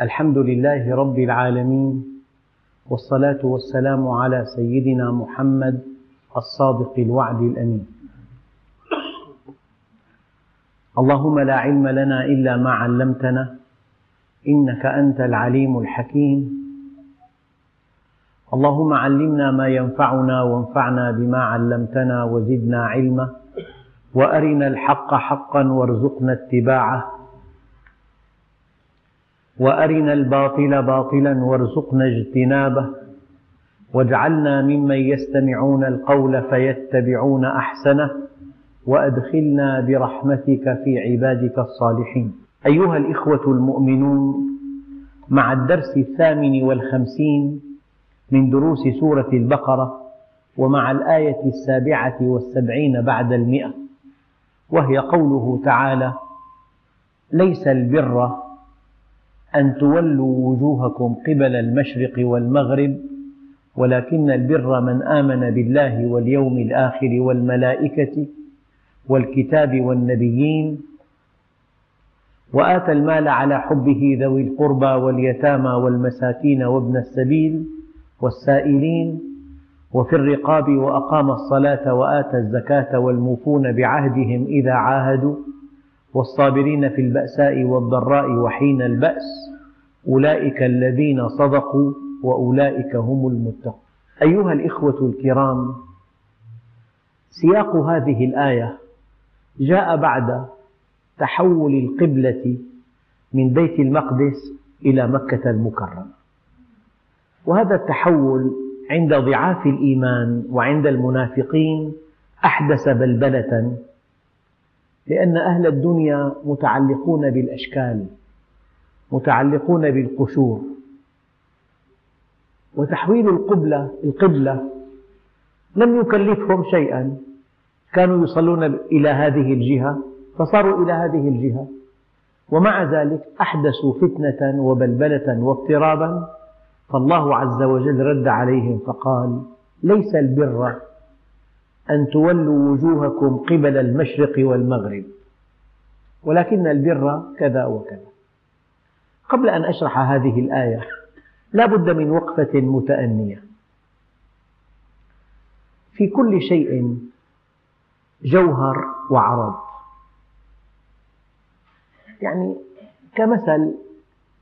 الحمد لله رب العالمين والصلاة والسلام على سيدنا محمد الصادق الوعد الأمين. اللهم لا علم لنا إلا ما علمتنا إنك أنت العليم الحكيم. اللهم علمنا ما ينفعنا وانفعنا بما علمتنا وزدنا علما وأرنا الحق حقا وارزقنا اتباعه. وأرنا الباطل باطلا وارزقنا اجتنابه. واجعلنا ممن يستمعون القول فيتبعون أحسنه. وأدخلنا برحمتك في عبادك الصالحين. أيها الإخوة المؤمنون مع الدرس الثامن والخمسين من دروس سورة البقرة ومع الآية السابعة والسبعين بعد المئة وهي قوله تعالى ليس البر أن تولوا وجوهكم قبل المشرق والمغرب ولكن البر من آمن بالله واليوم الآخر والملائكة والكتاب والنبيين وآتى المال على حبه ذوي القربى واليتامى والمساكين وابن السبيل والسائلين وفي الرقاب وأقام الصلاة وآتى الزكاة والموفون بعهدهم إذا عاهدوا. والصابرين في البأساء والضراء وحين البأس أولئك الذين صدقوا وأولئك هم المتقون. أيها الإخوة الكرام سياق هذه الآية جاء بعد تحول القبلة من بيت المقدس إلى مكة المكرمة. وهذا التحول عند ضعاف الإيمان وعند المنافقين أحدث بلبلة لأن أهل الدنيا متعلقون بالأشكال متعلقون بالقشور. وتحويل القبلة القبلة لم يكلفهم شيئا. كانوا يصلون إلى هذه الجهة فصاروا إلى هذه الجهة. ومع ذلك أحدثوا فتنة وبلبلة واضطرابا فالله عز وجل رد عليهم فقال ليس البر أن تولوا وجوهكم قبل المشرق والمغرب. ولكن البر كذا وكذا. قبل أن أشرح هذه الآية لا بد من وقفة متأنية. في كل شيء جوهر وعرض. يعني كمثل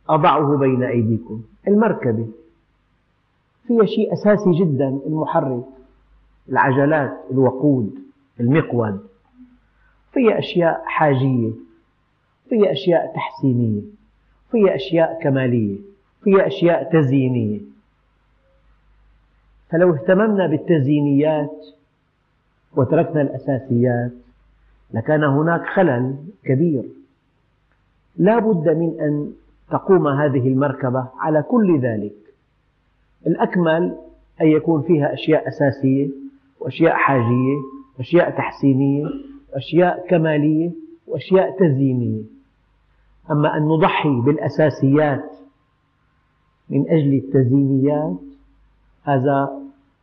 أضعه بين أيديكم المركبة. فيها شيء أساسي جدا المحرك. العجلات الوقود المقود. فيها أشياء حاجية فيها أشياء تحسينية فيها أشياء كمالية فيها أشياء تزيينية. فلو اهتممنا بالتزيينيات وتركنا الأساسيات لكان هناك خلل كبير. لا بد من أن تقوم هذه المركبة على كل ذلك. الأكمل أن يكون فيها أشياء أساسية وأشياء حاجية وأشياء تحسينية وأشياء كمالية وأشياء تزيينية. أما أن نضحي بالأساسيات من أجل التزيينيات هذا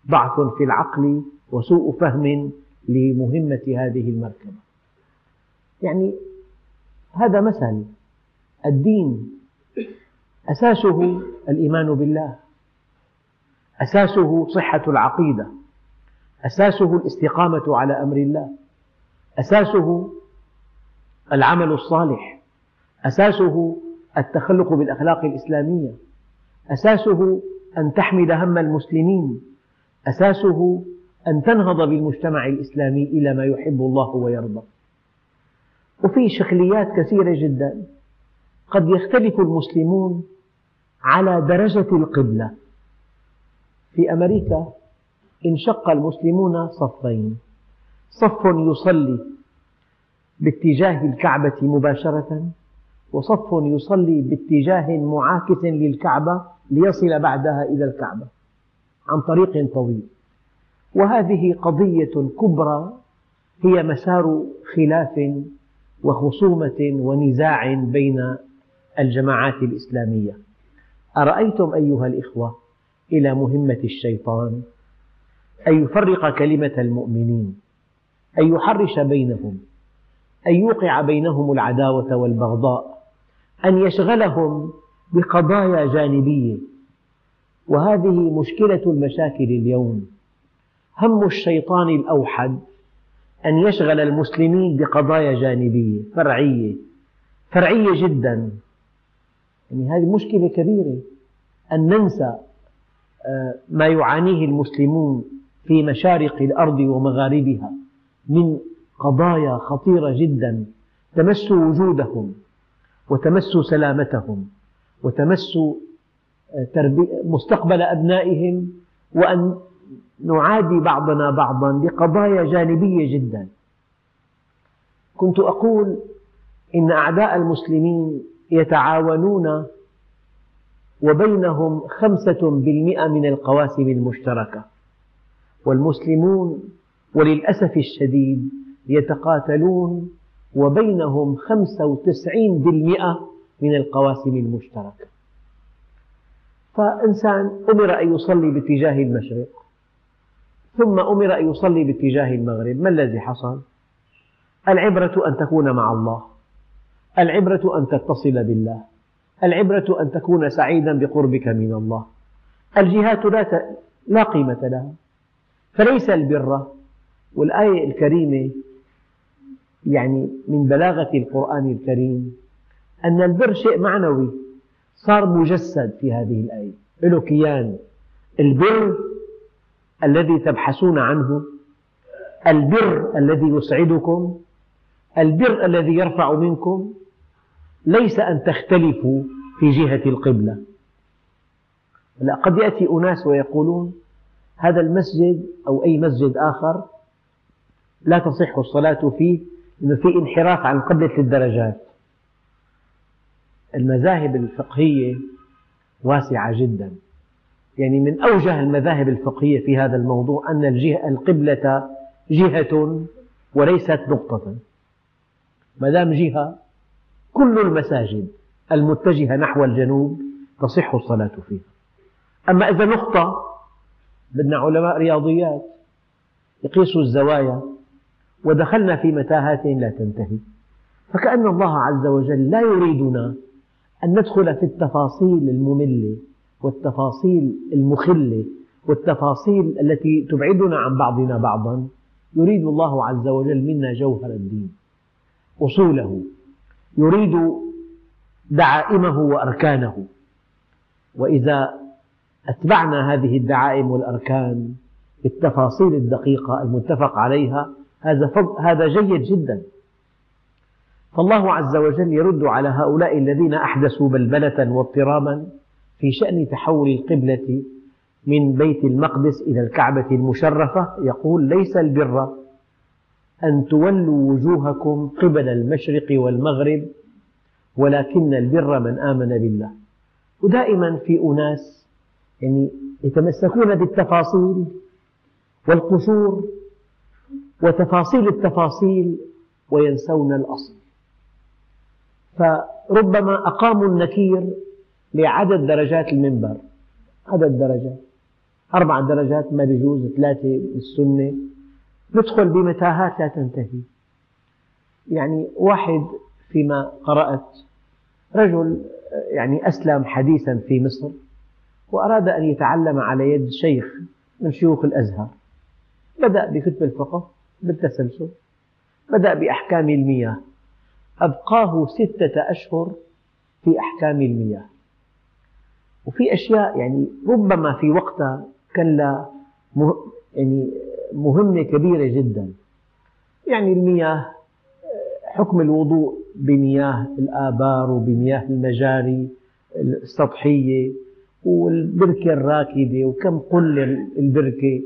ضعف في العقل وسوء فهم لمهمة هذه المركبة. يعني هذا مثل. الدين أساسه الإيمان بالله. أساسه صحة العقيدة. أساسه الاستقامة على أمر الله. أساسه العمل الصالح. أساسه التخلق بالأخلاق الإسلامية. أساسه أن تحمل هم المسلمين. أساسه أن تنهض بالمجتمع الإسلامي إلى ما يحب الله ويرضى. وفي شكليات كثيرة جدا قد يختلف المسلمون على درجة القبلة. في أمريكا انشق المسلمون صفين. صف يصلي باتجاه الكعبة مباشرة وصف يصلي باتجاه معاكس للكعبة ليصل بعدها إلى الكعبة عن طريق طويل. وهذه قضية كبرى هي مسار خلاف وخصومة ونزاع بين الجماعات الإسلامية. أرأيتم أيها الإخوة إلى مهمة الشيطان؟ أن يفرق كلمة المؤمنين أن يحرش بينهم أن يوقع بينهم العداوة والبغضاء أن يشغلهم بقضايا جانبية. وهذه مشكلة المشاكل اليوم. هم الشيطان الأوحد أن يشغل المسلمين بقضايا جانبية فرعية فرعية جدا. يعني هذه مشكلة كبيرة أن ننسى آه، ما يعانيه المسلمون. في مشارق الأرض ومغاربها من قضايا خطيرة جدا. تمس وجودهم وتمس سلامتهم وتمس آه، مستقبل أبنائهم وأن نعادي بعضنا بعضا بقضايا جانبية جدا. كنت أقول إن أعداء المسلمين يتعاونون وبينهم خمسة بالمئة من القواسم المشتركة. والمسلمون وللأسف الشديد يتقاتلون وبينهم خمسة وتسعين بالمئة من القواسم المشتركة. فإنسان أمر أن يصلي باتجاه المشرق ثم أمر أن يصلي باتجاه المغرب. ما الذي حصل؟ العبرة أن تكون مع الله العبرة أن تتصل بالله العبرة أن تكون سعيدا بقربك من الله. الجهات لا قيمة لها. فليس البر والآية الكريمة يعني من بلاغة القرآن الكريم أن البر شيء معنوي صار مجسد في هذه الآية. له كيان. البر الذي تبحثون عنه البر الذي يسعدكم البر الذي يرفع منكم ليس أن تختلفوا في جهة القبلة. لا قد يأتي أناس ويقولون هذا المسجد أو أي مسجد آخر لا تصح الصلاة فيه لأنه في انحراف عن قبلة الدرجات. المذاهب الفقهية واسعة جدا. يعني من أوجه المذاهب الفقهية في هذا الموضوع أن الجهة القبلة جهة وليست نقطة. ما دام جهة كل المساجد المتجهة نحو الجنوب تصح الصلاة فيها. أما إذا نقطة بدنا علماء رياضيات يقيسوا الزوايا ودخلنا في متاهات لا تنتهي. فكأن الله عز وجل لا يريدنا أن ندخل في التفاصيل المملة والتفاصيل المخلة والتفاصيل التي تبعدنا عن بعضنا بعضا. يريد الله عز وجل منا جوهر الدين أصوله يريد دعائمه وأركانه. وإذا أتبعنا هذه الدعائم والأركان بالتفاصيل الدقيقة المتفق عليها. هذا جيد جدا. فالله عز وجل يرد على هؤلاء الذين أحدثوا بلبلة واضطرابا في شأن تحول القبلة من بيت المقدس إلى الكعبة المشرفة. يقول ليس البر أن تولوا وجوهكم قبل المشرق والمغرب ولكن البر من آمن بالله. ودائما في أناس يعني يتمسكون بالتفاصيل والقشور وتفاصيل التفاصيل وينسون الأصل. فربما أقاموا النكير لعدد درجات المنبر. عدد درجات. أربع درجات ما بيجوز ثلاثة بالسنة. ندخل بمتاهات لا تنتهي. يعني واحد فيما قرأت رجل يعني أسلم حديثا في مصر. وأراد أن يتعلم على يد شيخ من شيوخ الأزهر. بدأ بكتب الفقه بالتسلسل. بدأ بأحكام المياه أبقاه ستة أشهر في أحكام المياه وفي أشياء يعني ربما في وقتها كان لها يعني مهمة كبيرة جدا. يعني المياه حكم الوضوء بمياه الآبار وبمياه المجاري السطحية. والبركة الراكدة وكم قل البركة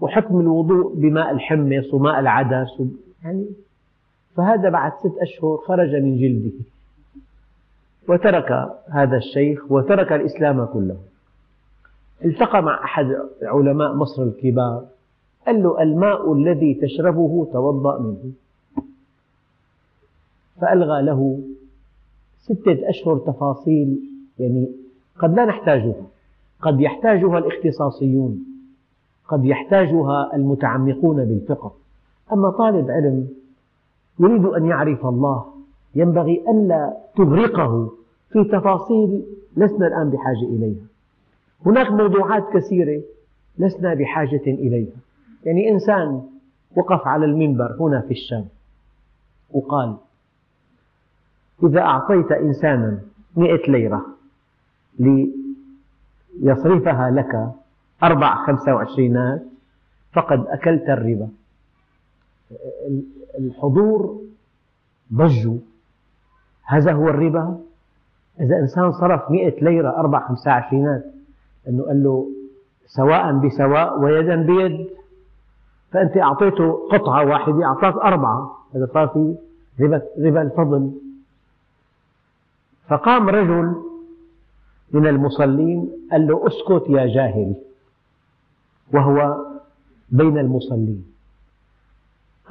وحكم الوضوء بماء الحمص وماء العدس يعني فهذا بعد ست أشهر خرج من جلده وترك هذا الشيخ وترك الإسلام كله. التقى مع أحد علماء مصر الكبار قال له الماء الذي تشربه توضأ منه. فألغى له ستة أشهر تفاصيل يعني قد لا نحتاجها. قد يحتاجها الاختصاصيون. قد يحتاجها المتعمقون بالفقه. أما طالب علم يريد أن يعرف الله ينبغي ألا تغرقه في تفاصيل لسنا الآن بحاجة إليها. هناك موضوعات كثيرة لسنا بحاجة إليها. يعني إنسان وقف على المنبر هنا في الشام وقال إذا أعطيت إنسانا مئة ليرة ليصرفها لك أربع خمسة وعشرينات فقد أكلت الربا. الحضور ضجوا هذا هو الربا. إذا إنسان صرف مئة ليرة أربع خمسة عشرينات أنه قال له سواء بسواء ويدا بيد. فأنت أعطيته قطعة واحدة أعطاك أربعة. هذا صار في ربا, الفضل. فقام رجل من المصلين قال له أسكت يا جاهل وهو بين المصلين.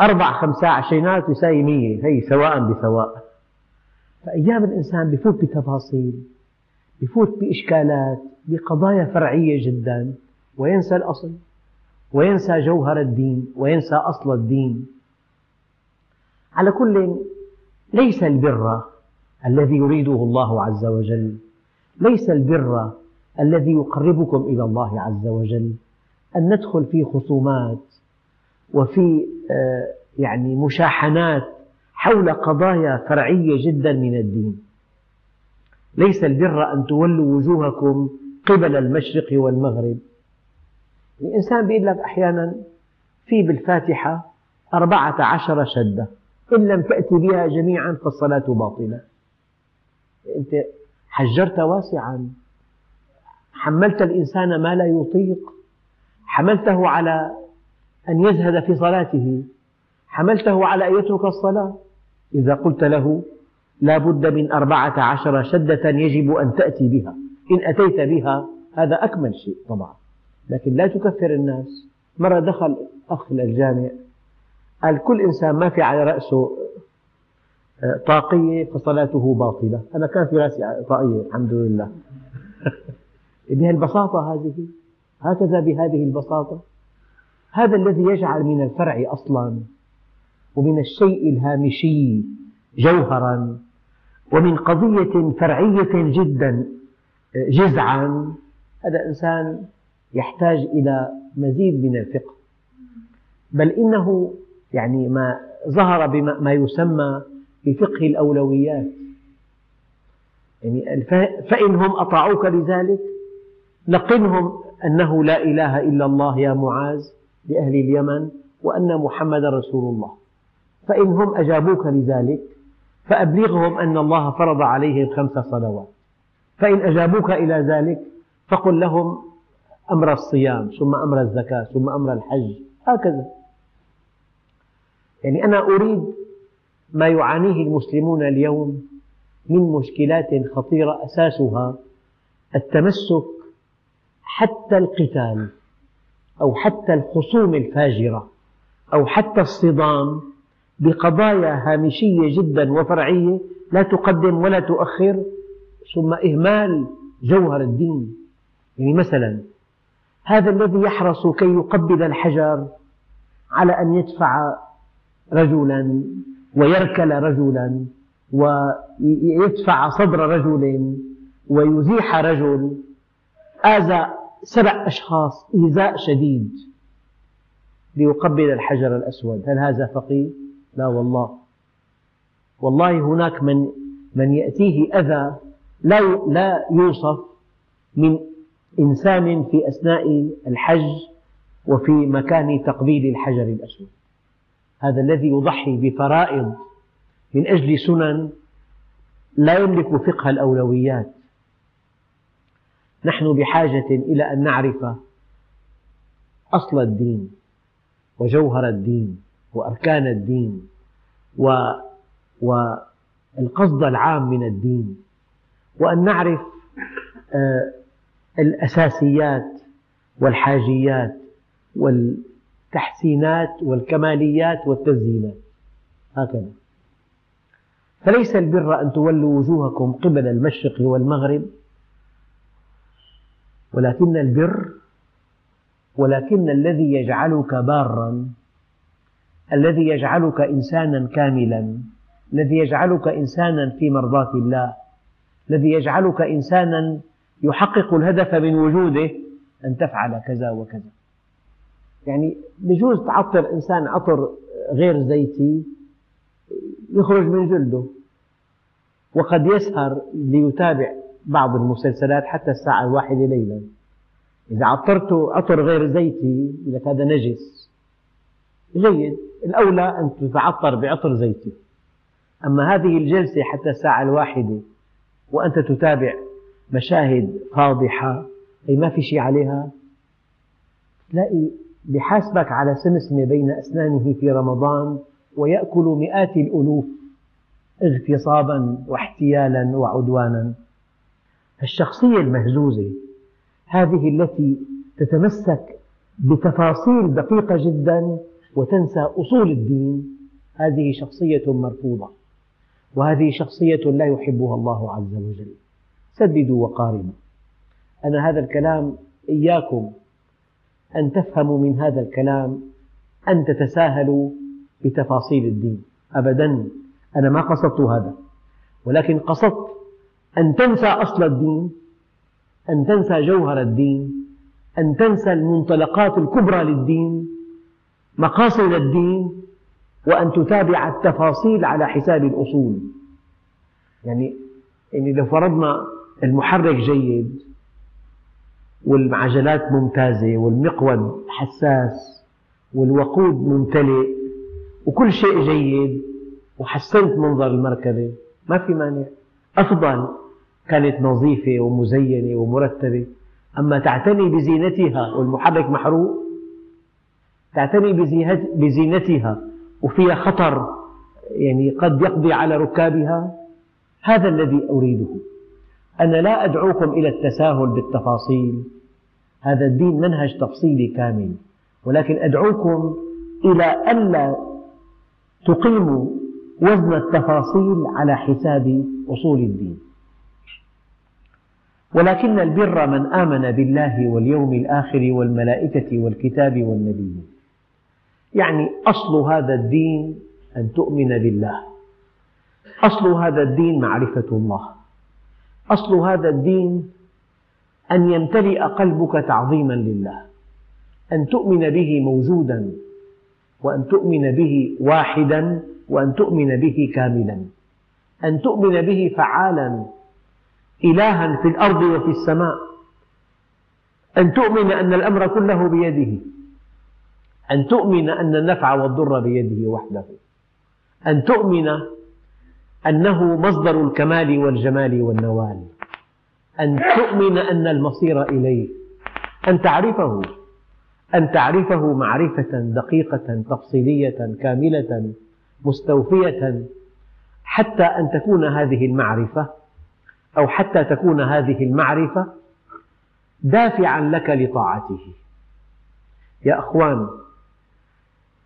أربع خمسة عشرينات يساوي مية هي سواء بسواء. فأيام الإنسان بفوت بتفاصيل بفوت بإشكالات بقضايا فرعية جدا وينسى الأصل وينسى جوهر الدين وينسى أصل الدين. على كل ليس البر الذي يريده الله عز وجل. ليس البر الذي يقربكم إلى الله عز وجل أن ندخل في خصومات وفي آه، يعني مشاحنات حول قضايا فرعية جدا من الدين. ليس البر أن تولوا وجوهكم قبل المشرق والمغرب. الإنسان يقول لك أحيانا في بالفاتحة أربعة عشر شدة إن لم تأتي بها جميعا فالصلاة باطلة. أنت حجرت واسعا. حملت الإنسان ما لا يطيق. حملته على أن يزهد في صلاته. حملته على أن يترك الصلاة. إذا قلت له لا بد من أربعة عشر شدة يجب أن تأتي بها. إن أتيت بها هذا أكمل شيء طبعا. لكن لا تكفر الناس. مرة دخل أخ الجامع قال كل إنسان ما في على رأسه طاقية فصلاته باطلة. أنا كان في رأسي طاقية الحمد لله. بهالبساطة هذه هكذا بهذه البساطة. هذا الذي يجعل من الفرع أصلا ومن الشيء الهامشي جوهرا ومن قضية فرعية جدا جزعا. هذا إنسان يحتاج إلى مزيد من الفقه. بل إنه يعني ما ظهر بما يسمى بفقه الأولويات. يعني فإنهم أطاعوك لذلك لقنهم أنه لا إله إلا الله يا معاذ لأهل اليمن وأن محمد رسول الله. فإن هم أجابوك لذلك فأبلغهم أن الله فرض عليهم خمس صلوات. فإن أجابوك إلى ذلك فقل لهم أمر الصيام ثم أمر الزكاة ثم أمر الحج هكذا. يعني أنا أريد ما يعانيه المسلمون اليوم من مشكلات خطيرة أساسها التمسك حتى القتال أو حتى الخصوم الفاجرة أو حتى الصدام بقضايا هامشية جدا وفرعية لا تقدم ولا تؤخر ثم إهمال جوهر الدين. يعني مثلا هذا الذي يحرص كي يقبل الحجر على أن يدفع رجلا ويركل رجلا ويدفع صدر رجل ويزيح رجل. آذى سبع أشخاص إيذاء شديد ليقبل الحجر الأسود. هل هذا فقيه؟ لا والله. والله هناك من من يأتيه أذى لا لا يوصف من إنسان في أثناء الحج وفي مكان تقبيل الحجر الأسود. هذا الذي يضحي بفرائض من أجل سنن لا يملك فقه الأولويات. نحن بحاجة إلى أن نعرف أصل الدين وجوهر الدين وأركان الدين والقصد العام من الدين وأن نعرف آه، الأساسيات والحاجيات والتحسينات والكماليات والتزيينات. هكذا. فليس البر أن تولوا وجوهكم قبل المشرق والمغرب ولكن البر ولكن الذي يجعلك بارا الذي يجعلك إنسانا كاملا الذي يجعلك إنسانا في مرضاة الله الذي يجعلك إنسانا يحقق الهدف من وجوده أن تفعل كذا وكذا. يعني بجوز تعطر إنسان عطر غير زيتي يخرج من جلده. وقد يسهر ليتابع بعض المسلسلات حتى الساعة الواحدة ليلا. إذا عطرته عطر غير زيتي لك هذا نجس. جيد. الأولى أن تتعطر بعطر زيتي. أما هذه الجلسة حتى الساعة الواحدة وأنت تتابع مشاهد فاضحة أي ما في شيء عليها تلاقي بحاسبك على سمسمة بين أسنانه في رمضان ويأكل مئات الألوف اغتصابا واحتيالا وعدوانا. الشخصية المهزوزة هذه التي تتمسك بتفاصيل دقيقة جدا وتنسى أصول الدين هذه شخصية مرفوضة وهذه شخصية لا يحبها الله عز وجل. سددوا وقاربوا أنا هذا الكلام إياكم أن تفهموا من هذا الكلام أن تتساهلوا بتفاصيل الدين. أبدا أنا ما قصدت هذا ولكن قصدت أن تنسى أصل الدين أن تنسى جوهر الدين أن تنسى المنطلقات الكبرى للدين مقاصد الدين وأن تتابع التفاصيل على حساب الأصول. يعني يعني لو فرضنا المحرك جيد والعجلات ممتازة والمقود حساس والوقود ممتلئ وكل شيء جيد وحسنت منظر المركبة. ما في مانع. أفضل كانت نظيفة ومزينة ومرتبة. أما تعتني بزينتها والمحرك محروق تعتني بزينتها وفيها خطر يعني قد يقضي على ركابها هذا الذي أريده. أنا لا أدعوكم إلى التساهل بالتفاصيل. هذا الدين منهج تفصيلي كامل ولكن أدعوكم إلى ألا تقيموا وزن التفاصيل على حساب أصول الدين. ولكن البر من آمن بالله واليوم الآخر والملائكة والكتاب والنبيين يعني أصل هذا الدين أن تؤمن بالله. أصل هذا الدين معرفة الله. أصل هذا الدين أن يمتلئ قلبك تعظيما لله أن تؤمن به موجودا وأن تؤمن به واحدا وأن تؤمن به كاملا أن تؤمن به فعالا إلها في الأرض وفي السماء أن تؤمن أن الأمر كله بيده أن تؤمن أن النفع والضر بيده وحده أن تؤمن أنه مصدر الكمال والجمال والنوال. أن تؤمن أن المصير إليه أن تعرفه. أن تعرفه معرفة دقيقة تفصيلية كاملة مستوفية. حتى أن تكون هذه المعرفة أو حتى تكون هذه المعرفة دافعا لك لطاعته. يا أخوان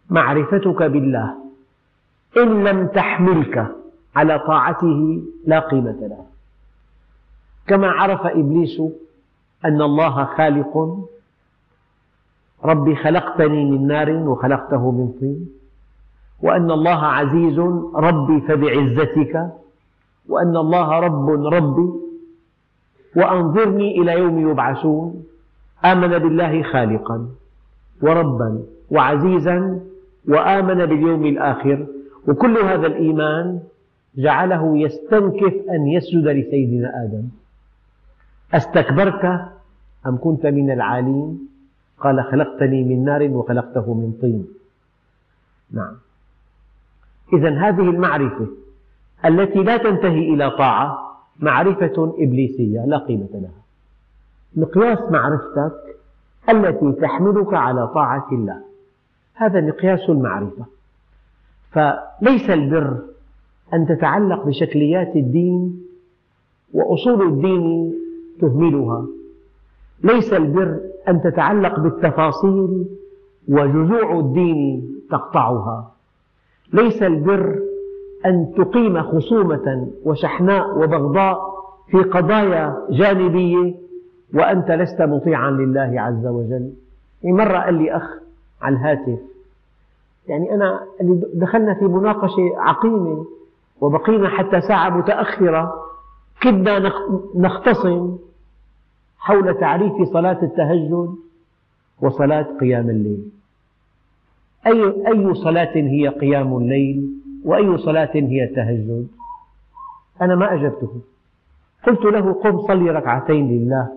معرفتك بالله إن لم تحملك على طاعته لا قيمة لها كما عرف إبليس أن الله خالق ربي خلقتني من نار وخلقته من طين وأن الله عزيز ربي فبعزتك وأن الله رب ربي وأنظرني إلى يوم يبعثون آمن بالله خالقا وربا وعزيزا وآمن باليوم الآخر وكل هذا الإيمان جعله يستنكف أن يسجد لسيدنا آدم. أستكبرت أم كنت من العالين؟ قال خلقتني من نار وخلقته من طين. نعم. إذا هذه المعرفة التي لا تنتهي إلى طاعة معرفة إبليسية لا قيمة لها. مقياس معرفتك التي تحملك على طاعة الله. هذا مقياس المعرفة. فليس البر أن تتعلق بشكليات الدين وأصول الدين تهملها. ليس البر أن تتعلق بالتفاصيل وجذوع الدين تقطعها. ليس البر أن تقيم خصومة وشحناء وبغضاء في قضايا جانبية وأنت لست مطيعا لله عز وجل. يعني مرة قال لي أخ على الهاتف يعني أنا دخلنا في مناقشة عقيمة وبقينا حتى ساعة متأخرة كدنا نختصم حول تعريف صلاة التهجد وصلاة قيام الليل. أي, أي صلاة هي قيام الليل وأي صلاة هي التهجد أنا ما أجبته. قلت له قم صلي ركعتين لله.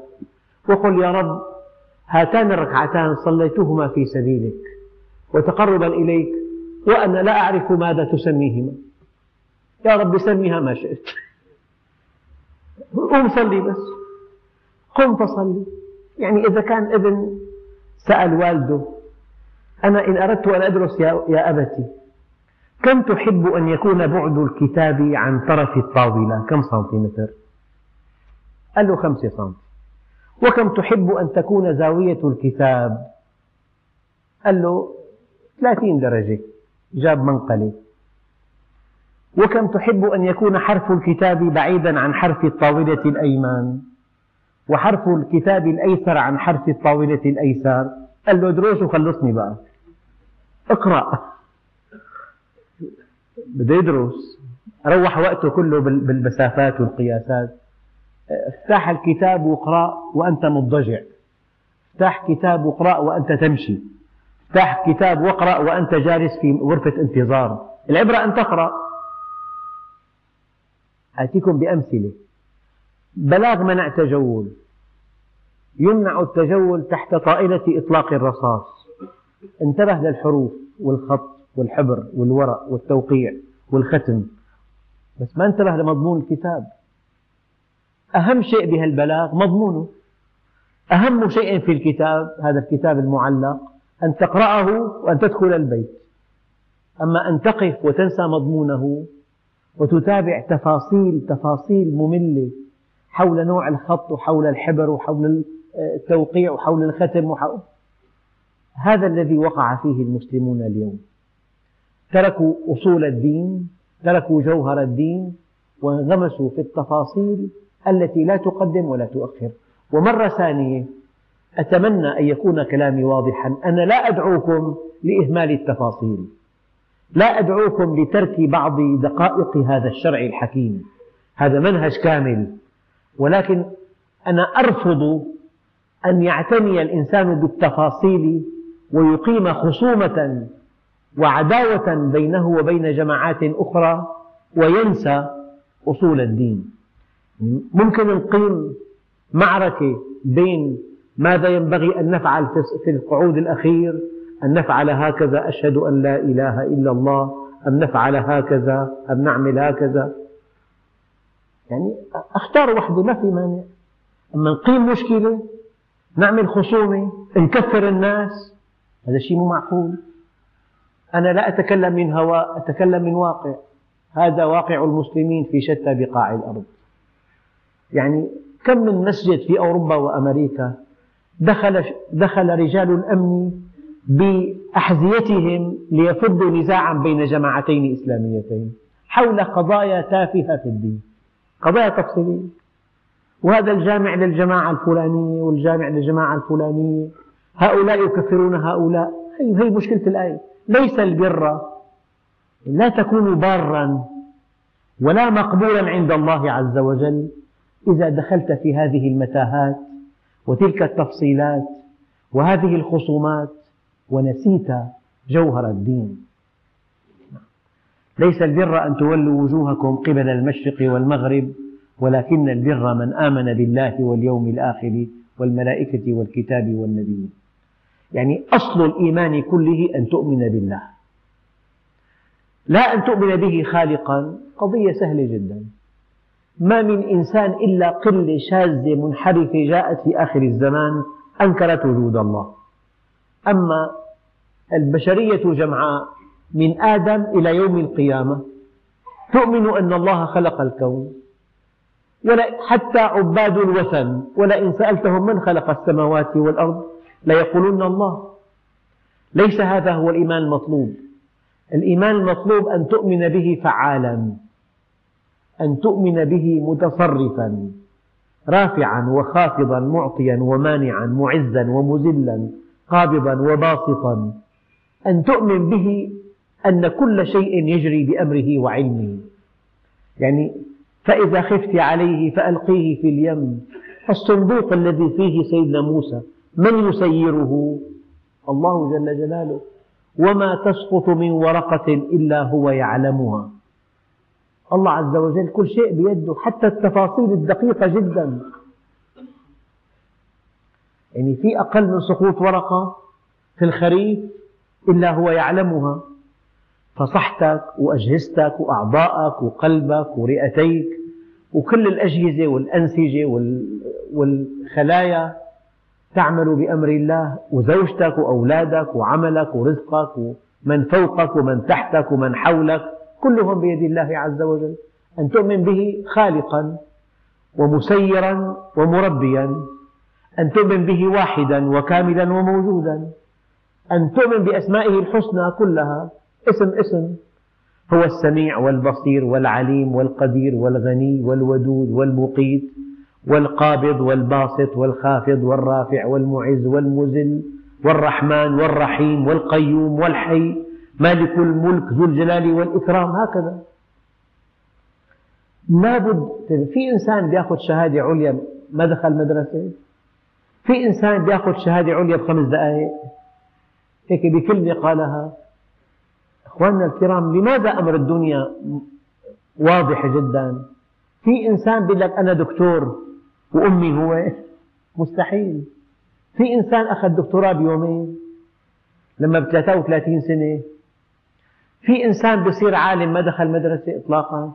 وقل يا رب هاتان الركعتان صليتهما في سبيلك وتقربا إليك وأنا لا أعرف ماذا تسميهما. يا رب سميها ما شئت. قم صلي بس. قم فصلي. يعني إذا كان ابن سأل والده أنا إن أردت أن أدرس يا أبتي كم تحب أن يكون بعد الكتاب عن طرف الطاولة؟ كم سنتيمتر؟ قال له خمسة سنتي. وكم تحب أن تكون زاوية الكتاب؟ قال له ثلاثين درجة. جاب منقلة وكم تحب أن يكون حرف الكتاب بعيدا عن حرف الطاولة الأيمن؟ وحرف الكتاب الأيسر عن حرف الطاولة الأيسر؟ قال له دروس وخلصني بقى. اقرأ. بده يدرس روح وقته كله بالمسافات والقياسات. افتح الكتاب واقرأ وأنت مضطجع افتح كتاب واقرأ وأنت تمشي. افتح كتاب واقرأ وأنت جالس في غرفة انتظار. العبرة أن تقرأ. آتيكم بأمثلة. بلاغ منع تجول. يمنع التجول تحت طائلة إطلاق الرصاص. انتبه للحروف والخط والحبر والورق والتوقيع والختم. بس ما انتبه لمضمون الكتاب. أهم شيء بهالبلاغ مضمونه. أهم شيء في الكتاب هذا الكتاب المعلق أن تقرأه وأن تدخل البيت. أما أن تقف وتنسى مضمونه وتتابع تفاصيل تفاصيل مملة حول نوع الخط وحول الحبر وحول التوقيع وحول الختم وحول هذا الذي وقع فيه المسلمون اليوم. تركوا أصول الدين تركوا جوهر الدين وانغمسوا في التفاصيل التي لا تقدم ولا تؤخر. ومرة ثانية أتمنى أن يكون كلامي واضحا. أنا لا أدعوكم لإهمال التفاصيل. لا أدعوكم لترك بعض دقائق هذا الشرع الحكيم. هذا منهج كامل. ولكن أنا أرفض أن يعتني الإنسان بالتفاصيل ويقيم خصومة وعداوة بينه وبين جماعات أخرى وينسى أصول الدين. ممكن نقيم معركة بين ماذا ينبغي أن نفعل في القعود الأخير أن نفعل هكذا أشهد أن لا إله إلا الله أم نفعل هكذا أم نعمل هكذا. يعني أختار وحدة ما في مانع. أما نقيم مشكلة نعمل خصومة نكفر الناس هذا شيء مو معقول. أنا لا أتكلم من هواء أتكلم من واقع. هذا واقع المسلمين في شتى بقاع الأرض. يعني كم من مسجد في أوروبا وأمريكا دخل, دخل رجال الأمن بأحذيتهم ليفضوا نزاعا بين جماعتين إسلاميتين حول قضايا تافهة في الدين. قضايا تفصيلية. وهذا الجامع للجماعة الفلانية والجامع للجماعة الفلانية. هؤلاء يكفرون هؤلاء. هي مشكلة الآية. ليس البر لا تكون بارا ولا مقبولا عند الله عز وجل إذا دخلت في هذه المتاهات وتلك التفصيلات وهذه الخصومات. ونسيت جوهر الدين. ليس البر أن تولوا وجوهكم قبل المشرق والمغرب ولكن البر من آمن بالله واليوم الآخر والملائكة والكتاب والنبيين. يعني أصل الإيمان كله أن تؤمن بالله. لا أن تؤمن به خالقا قضية سهلة جدا. ما من إنسان إلا قلة شاذة منحرفة جاءت في آخر الزمان أنكرت وجود الله. أما البشرية جمعاء من آدم إلى يوم القيامة تؤمن أن الله خلق الكون. حتى عباد الوثن ولئن سألتهم من خلق السماوات والأرض ليقولون الله. ليس هذا هو الإيمان المطلوب. الإيمان المطلوب أن تؤمن به فعالا أن تؤمن به متصرفا رافعا وخافضا معطيا ومانعا معزا ومذلا. قابضا وباسطا. أن تؤمن به أن كل شيء يجري بأمره وعلمه. يعني فإذا خفت عليه فألقيه في اليم. الصندوق الذي فيه سيدنا موسى. من يسيره؟ الله جل جلاله. وما تسقط من ورقة إلا هو يعلمها. الله عز وجل كل شيء بيده حتى التفاصيل الدقيقة جدا. يعني في أقل من سقوط ورقة في الخريف إلا هو يعلمها. فصحتك وأجهزتك وأعضائك وقلبك ورئتيك وكل الأجهزة والأنسجة والخلايا تعمل بأمر الله. وزوجتك وأولادك وعملك ورزقك ومن فوقك ومن تحتك ومن حولك كلهم بيد الله عز وجل. أن تؤمن به خالقا ومسيرا ومربيا. أن تؤمن به واحدا وكاملا وموجودا. أن تؤمن بأسمائه الحسنى كلها. اسم اسم. هو السميع والبصير والعليم والقدير والغني والودود والمقيت والقابض والباسط والخافض والرافع والمعز والمذل والرحمن والرحيم والقيوم والحي مالك الملك ذو الجلال والإكرام. هكذا. لابد في إنسان يأخذ شهادة عليا ما دخل مدرسة؟ في إنسان يأخذ شهادة عليا بخمس دقائق. هيك بكلمة قالها أخواننا الكرام لماذا أمر الدنيا واضح جدا؟ في إنسان يقول لك أنا دكتور وأمي هو. مستحيل. في إنسان أخذ دكتوراه بيومين لما ب 33 سنة. في إنسان بصير عالم ما دخل مدرسة إطلاقا.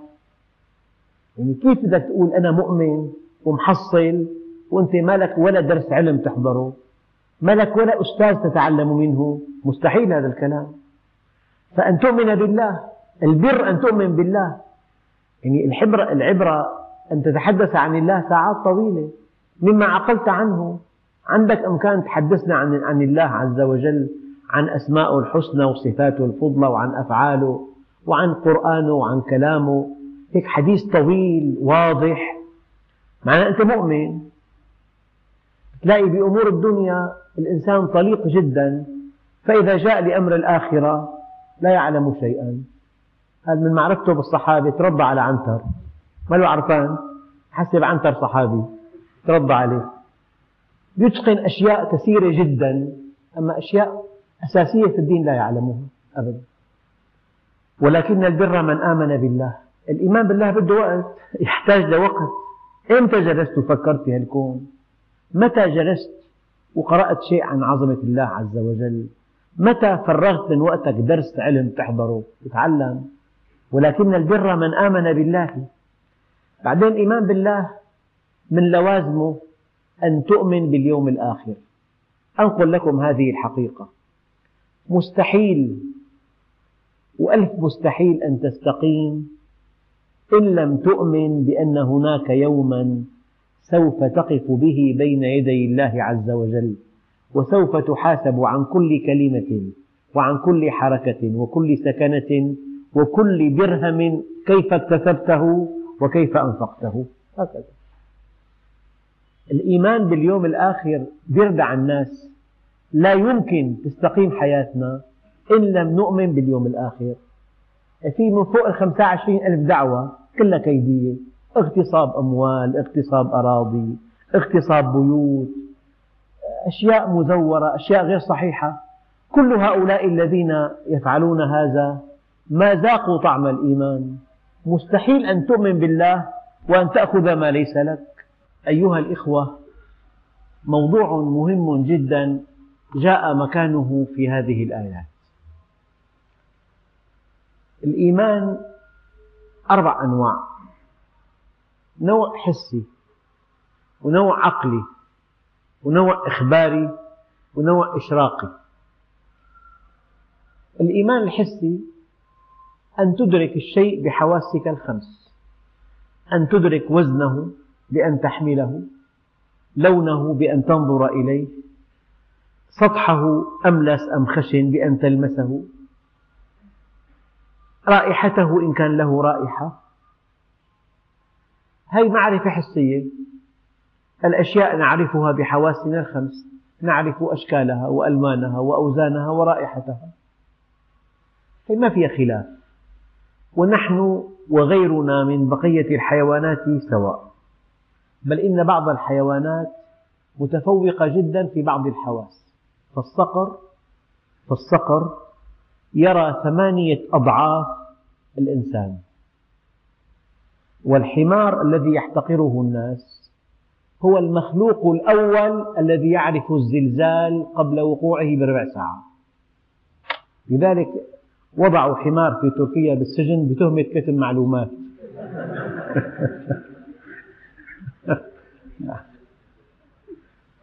يعني كيف بدك تقول أنا مؤمن ومحصل وأنت ما لك ولا درس علم تحضره ما لك ولا أستاذ تتعلم منه مستحيل هذا الكلام. فأن تؤمن بالله البر أن تؤمن بالله. يعني الحبرة العبرة أن تتحدث عن الله ساعات طويلة مما عقلت عنه. عندك إمكان تحدثنا عن عن الله عز وجل عن أسماءه الحسنى وصفاته الفضلى وعن أفعاله وعن قرآنه وعن كلامه. هيك حديث طويل واضح. معناه أنت مؤمن. تلاقي بأمور الدنيا الإنسان طليق جدا فإذا جاء لأمر الآخرة لا يعلم شيئا. هذا من معرفته بالصحابة تربى على عنتر. ما له عرفان حسب عنتر صحابي تربى عليه. يتقن أشياء كثيرة جدا أما أشياء أساسية في الدين لا يعلمها أبدا. ولكن البر من آمن بالله. الإيمان بالله بده وقت يحتاج لوقت. إمتى جلست وفكرت في هالكون؟ متى جلست وقرأت شيء عن عظمة الله عز وجل؟ متى فرغت من وقتك درس علم تحضره وتعلم؟ ولكن البر من آمن بالله. بعدين الإيمان بالله من لوازمه أن تؤمن باليوم الآخر. أنقل لكم هذه الحقيقة. مستحيل وألف مستحيل أن تستقيم إن لم تؤمن بأن هناك يوما سوف تقف به بين يدي الله عز وجل وسوف تحاسب عن كل كلمة وعن كل حركة وكل سكنة وكل درهم كيف اكتسبته وكيف أنفقته. هكذا. الإيمان باليوم الآخر بيردع الناس. لا يمكن تستقيم حياتنا إن لم نؤمن باليوم الآخر. في من فوق الخمسة عشرين ألف دعوة كلها كيدية. اغتصاب أموال اغتصاب أراضي اغتصاب بيوت أشياء مزورة أشياء غير صحيحة. كل هؤلاء الذين يفعلون هذا ما ذاقوا طعم الإيمان. مستحيل أن تؤمن بالله وأن تأخذ ما ليس لك. أيها الإخوة موضوع مهم جدا جاء مكانه في هذه الآيات. الإيمان أربع أنواع. نوع حسي ونوع عقلي ونوع إخباري ونوع إشراقي. الإيمان الحسي أن تدرك الشيء بحواسك الخمس أن تدرك وزنه بأن تحمله لونه بأن تنظر إليه سطحه أملس أم خشن بأن تلمسه رائحته إن كان له رائحة هذه معرفة حسية. الأشياء نعرفها بحواسنا الخمس نعرف أشكالها وألوانها وأوزانها ورائحتها. هي ما فيها خلاف. ونحن وغيرنا من بقية الحيوانات سواء. بل إن بعض الحيوانات متفوقة جدا في بعض الحواس. فالصقر فالصقر يرى ثمانية أضعاف الإنسان. والحمار الذي يحتقره الناس هو المخلوق الأول الذي يعرف الزلزال قبل وقوعه بربع ساعة. لذلك وضعوا حمار في تركيا بالسجن بتهمة كتم معلومات.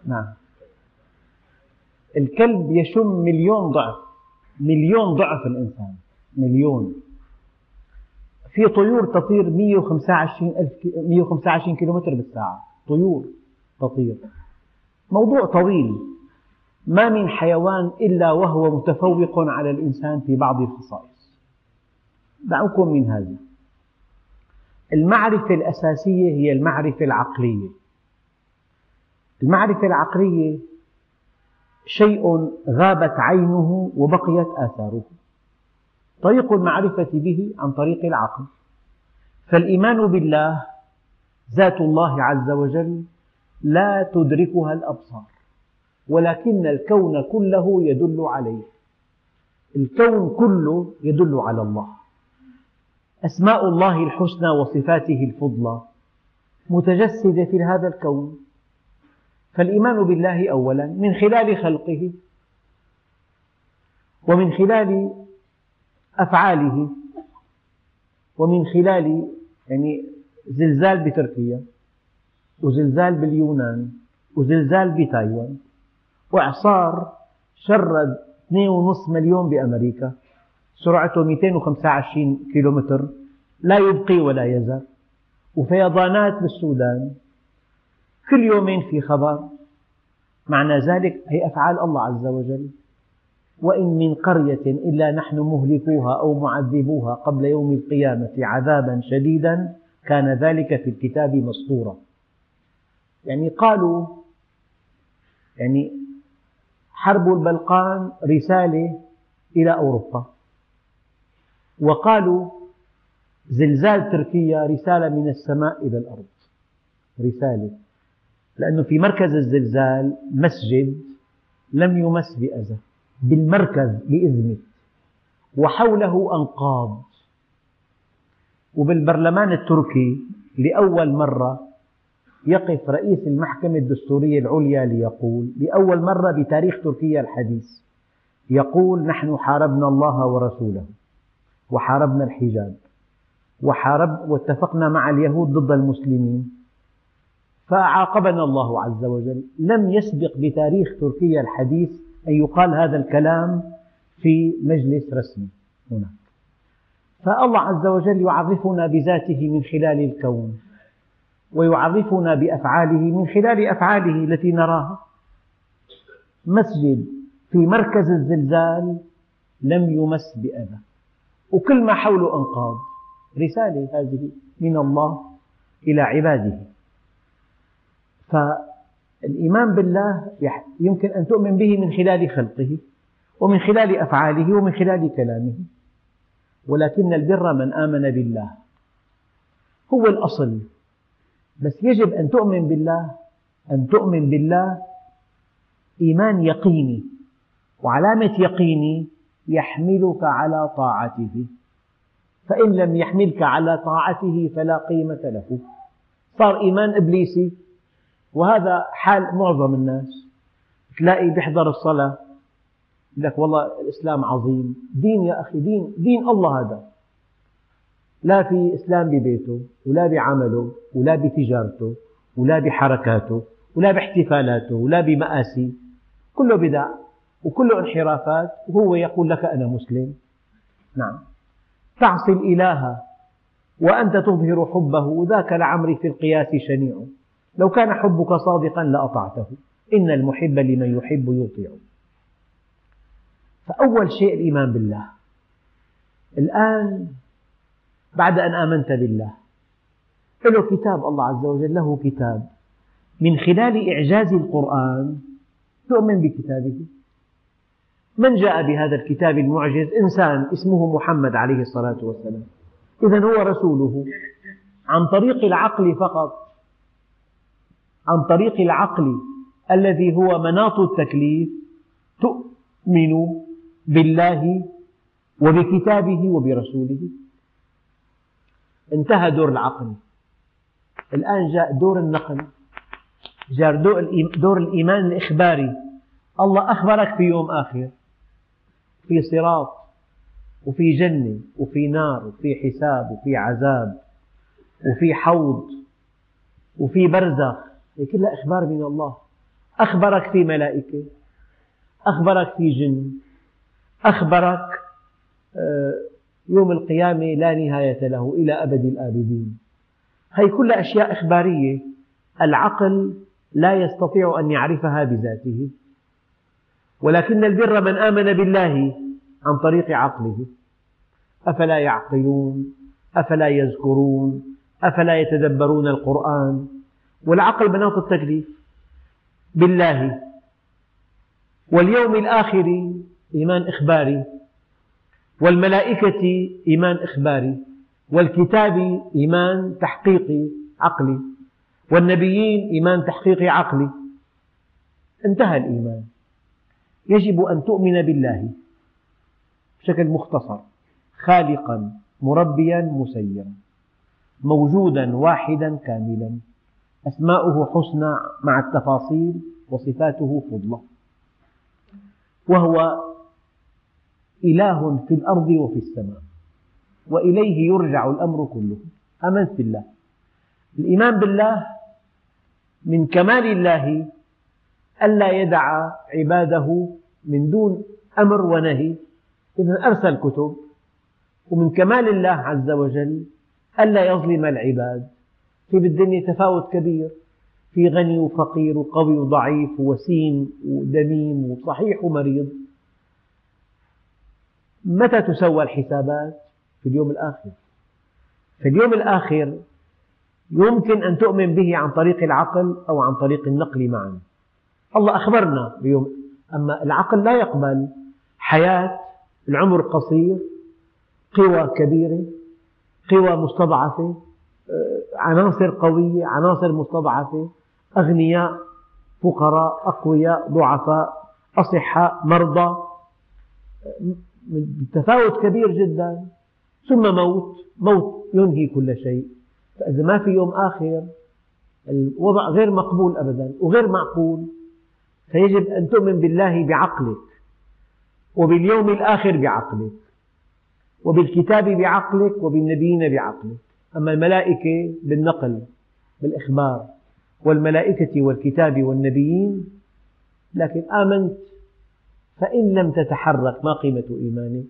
نعم. الكلب يشم مليون ضعف مليون ضعف الإنسان مليون. في طيور تطير 125 ألف 125 كيلومتر بالساعة. طيور تطير. موضوع طويل. ما من حيوان إلا وهو متفوق على الإنسان في بعض الخصائص. دعوكم من هذا المعرفة الأساسية هي المعرفة العقلية. المعرفة العقلية شيء غابت عينه وبقيت آثاره. طريق المعرفة به عن طريق العقل. فالإيمان بالله ذات الله عز وجل لا تدركها الأبصار ولكن الكون كله يدل عليه. الكون كله يدل على الله. أسماء الله الحسنى وصفاته الفضلى متجسدة في هذا الكون. فالإيمان بالله أولا من خلال خلقه ومن خلال أفعاله ومن خلال يعني زلزال بتركيا وزلزال باليونان وزلزال بتايوان وإعصار شرد 2.5 مليون بأمريكا سرعته 225 كيلومتر لا يبقي ولا يذر وفيضانات بالسودان كل يومين في خبر معنى ذلك هي أفعال الله عز وجل. وإن من قرية إلا نحن مهلكوها أو معذبوها قبل يوم القيامة عذابا شديدا كان ذلك في الكتاب مسطورا. يعني قالوا يعني حرب البلقان رسالة إلى أوروبا. وقالوا زلزال تركيا رسالة من السماء إلى الأرض. رسالة. لأنه في مركز الزلزال مسجد لم يمس بأذى. بالمركز بإذنه وحوله أنقاض. وبالبرلمان التركي لأول مرة يقف رئيس المحكمة الدستورية العليا ليقول لأول مرة بتاريخ تركيا الحديث يقول نحن حاربنا الله ورسوله وحاربنا الحجاب وحارب واتفقنا مع اليهود ضد المسلمين. فعاقبنا الله عز وجل. لم يسبق بتاريخ تركيا الحديث أن يقال هذا الكلام في مجلس رسمي هناك فالله عز وجل يعرفنا بذاته من خلال الكون ويعرفنا بأفعاله من خلال أفعاله التي نراها. مسجد في مركز الزلزال لم يمس بأذى. وكل ما حوله أنقاض. رسالة هذه من الله إلى عباده. فالإيمان بالله يمكن أن تؤمن به من خلال خلقه ومن خلال أفعاله ومن خلال كلامه. ولكن البر من آمن بالله. هو الأصل. بس يجب أن تؤمن بالله أن تؤمن بالله إيمان يقيني. وعلامة يقيني يحملك على طاعته. فإن لم يحملك على طاعته فلا قيمة له. صار إيمان إبليسي وهذا حال معظم الناس. تلاقي بيحضر الصلاة يقول لك والله الإسلام عظيم. دين يا أخي دين دين الله هذا. لا في إسلام ببيته ولا بعمله ولا بتجارته ولا بحركاته ولا باحتفالاته ولا بمآسي. كله بدع وكله انحرافات. وهو يقول لك أنا مسلم. نعم. تعصي الإله وأنت تظهر حبه ذاك لعمري في القياس شنيع. لو كان حبك صادقا لأطعته. إن المحب لمن يحب يطيع فأول شيء الإيمان بالله. الآن بعد أن آمنت بالله. له كتاب الله عز وجل له كتاب. من خلال إعجاز القرآن تؤمن بكتابه. من جاء بهذا الكتاب المعجز؟ إنسان اسمه محمد عليه الصلاة والسلام. إذا هو رسوله. عن طريق العقل فقط. عن طريق العقل الذي هو مناط التكليف تؤمن بالله وبكتابه وبرسوله. انتهى دور العقل. الآن جاء دور النقل جاء دور الإيمان الإخباري. الله أخبرك في يوم آخر في صراط وفي جنة وفي نار وفي حساب وفي عذاب وفي حوض وفي برزخ. هي كلها إخبار من الله. أخبرك في ملائكة. أخبرك في جن. أخبرك آه، يوم القيامة لا نهاية له إلى أبد الآبدين. هذه كلها أشياء إخبارية. العقل لا يستطيع أن يعرفها بذاته. ولكن البر من آمن بالله عن طريق عقله. أفلا يعقلون؟ أفلا يذكرون؟ أفلا يتدبرون القرآن؟ والعقل مناط التكليف. بالله. واليوم الآخر إيمان إخباري. والملائكة إيمان إخباري. والكتاب إيمان تحقيقي عقلي. والنبيين إيمان تحقيقي عقلي. انتهى الإيمان. يجب أن تؤمن بالله بشكل مختصر. خالقا مربيا مسيرا. موجودا واحدا كاملا. أسماؤه حسنى مع التفاصيل وصفاته فضلة. وهو إله في الأرض وفي السماء وإليه يرجع الأمر كله. آمنت بالله. الإيمان بالله من كمال الله ألا يدع عباده من دون أمر ونهي. إذا أرسل كتب ومن كمال الله عز وجل ألا يظلم العباد. في بالدنيا تفاوت كبير. في غني وفقير وقوي وضعيف ووسيم ودميم وصحيح ومريض. متى تسوى الحسابات؟ في اليوم الآخر. في اليوم الآخر يمكن أن تؤمن به عن طريق العقل أو عن طريق النقل معا. الله أخبرنا بيوم. أما العقل لا يقبل. حياة العمر قصير قوى كبيرة قوى مستضعفة آه، عناصر قوية عناصر مستضعفة أغنياء فقراء أقوياء ضعفاء أصحاء مرضى تفاوت كبير جدا. ثم موت موت ينهي كل شيء. فإذا ما في يوم آخر الوضع غير مقبول أبدا وغير معقول. فيجب أن تؤمن بالله بعقلك وباليوم الآخر بعقلك وبالكتاب بعقلك وبالنبيين بعقلك. أما الملائكة بالنقل بالإخبار والملائكة والكتاب والنبيين لكن آمنت فإن لم تتحرك ما قيمة إيمانك.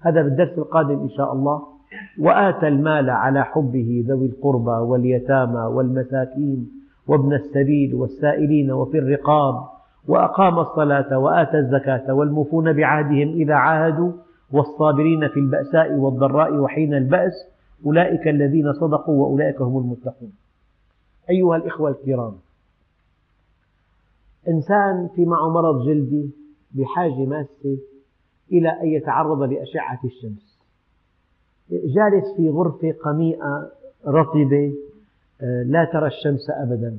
هذا بالدرس القادم إن شاء الله. وآتى المال على حبه ذوي القربى واليتامى والمساكين وابن السبيل والسائلين وفي الرقاب وأقام الصلاة وآتى الزكاة والموفون بعهدهم إذا عاهدوا والصابرين في البأساء والضراء وحين البأس أولئك الذين صدقوا وأولئك هم المتقون. أيها الإخوة الكرام إنسان في معه مرض جلدي بحاجة ماسة إلى أن يتعرض لأشعة الشمس. جالس في غرفة قميئة رطبة آه، لا ترى الشمس أبدا.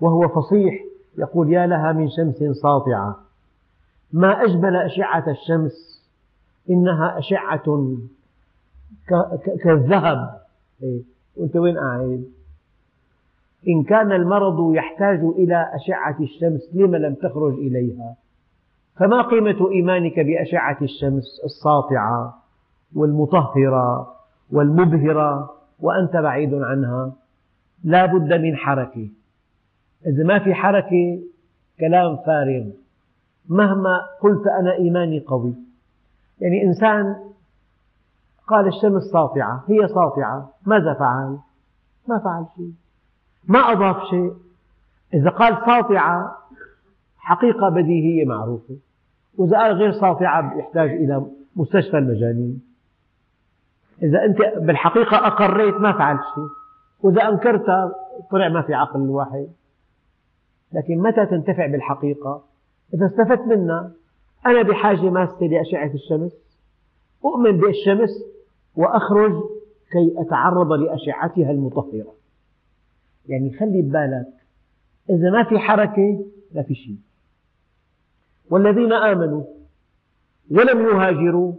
وهو فصيح يقول يا لها من شمس ساطعة. ما أجمل أشعة الشمس إنها أشعة كالذهب. إيه، وأنت وين قاعد؟ إن كان المرض يحتاج إلى أشعة الشمس لم لم تخرج إليها؟ فما قيمة إيمانك بأشعة الشمس؟ الساطعة والمطهرة والمبهرة وأنت بعيد عنها. لا بد من حركة. إذا ما في حركة كلام فارغ. مهما قلت أنا إيماني قوي. يعني إنسان قال الشمس ساطعة هي ساطعة ماذا فعل؟ ما فعل شيء. ما أضاف شيء. إذا قال ساطعة حقيقة بديهية معروفة. وإذا قال غير ساطعة يحتاج إلى مستشفى المجانين. إذا أنت بالحقيقة أقريت ما فعلت شيء. وإذا أنكرتها طلع ما في عقل الواحد لكن متى تنتفع بالحقيقة؟ إذا استفدت منها أنا بحاجة ماسة لأشعة الشمس. أؤمن بالشمس وأخرج كي أتعرض لأشعتها المطهرة. يعني خلي ببالك إذا ما في حركة لا في شيء. والذين آمنوا ولم يهاجروا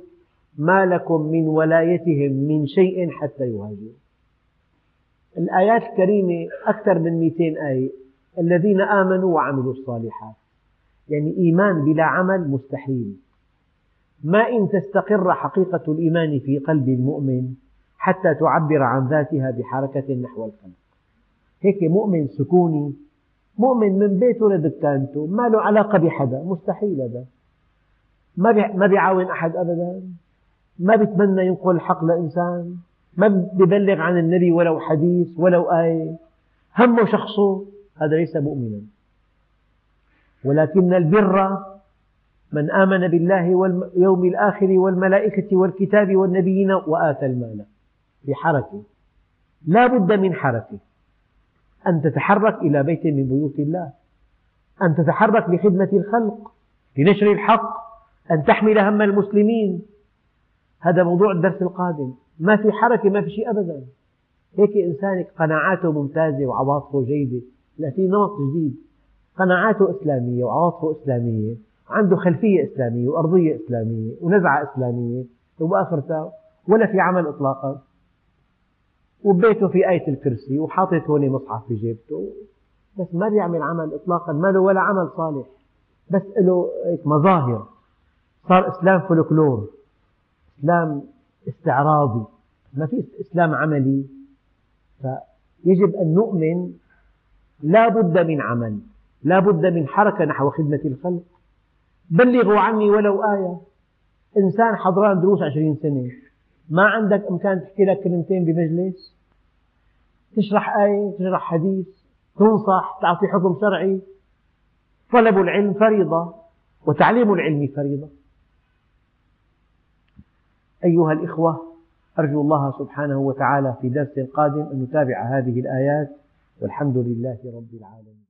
ما لكم من ولايتهم من شيء حتى يهاجروا. الآيات الكريمة أكثر من 200 آية. الذين آمنوا وعملوا الصالحات. يعني إيمان بلا عمل مستحيل. ما إن تستقر حقيقة الإيمان في قلب المؤمن حتى تعبر عن ذاتها بحركة نحو الخلق هيك مؤمن سكوني مؤمن من بيته لدكانته ما له علاقة بحدا مستحيل هذا. ما بيعاون أحد أبدا ما بيتمنى ينقل الحق لإنسان ما بيبلغ عن النبي ولو حديث ولو آية. همه شخصه هذا ليس مؤمنا. ولكن البر من آمن بالله واليوم الآخر والملائكة والكتاب والنبيين وآتى المال بحركة. لا بد من حركة. أن تتحرك إلى بيت من بيوت الله. أن تتحرك لخدمة الخلق لنشر الحق أن تحمل هم المسلمين. هذا موضوع الدرس القادم. ما في حركة ما في شيء أبدا. هيك إنسان قناعاته ممتازة وعواطفه جيدة. لا في نمط جديد. قناعاته إسلامية وعواطفه إسلامية. عنده خلفية إسلامية وأرضية إسلامية ونزعة إسلامية وبآخرتها ولا في عمل إطلاقا. وببيته في آية الكرسي وحاطط هون مصحف في جيبته. بس ما بيعمل عمل إطلاقا ما له ولا عمل صالح. بس له مظاهر. صار إسلام فولكلور إسلام استعراضي. ما في إسلام عملي. فيجب أن نؤمن لا بد من عمل لا بد من حركة نحو خدمة الخلق. بلغوا عني ولو آية. إنسان حضران دروس عشرين سنة. ما عندك إمكان تحكي لك كلمتين بمجلس؟ تشرح آية تشرح حديث تنصح تعطي حكم شرعي. طلب العلم فريضة وتعليم العلم فريضة. أيها الإخوة أرجو الله سبحانه وتعالى في درس قادم أن نتابع هذه الآيات والحمد لله رب العالمين.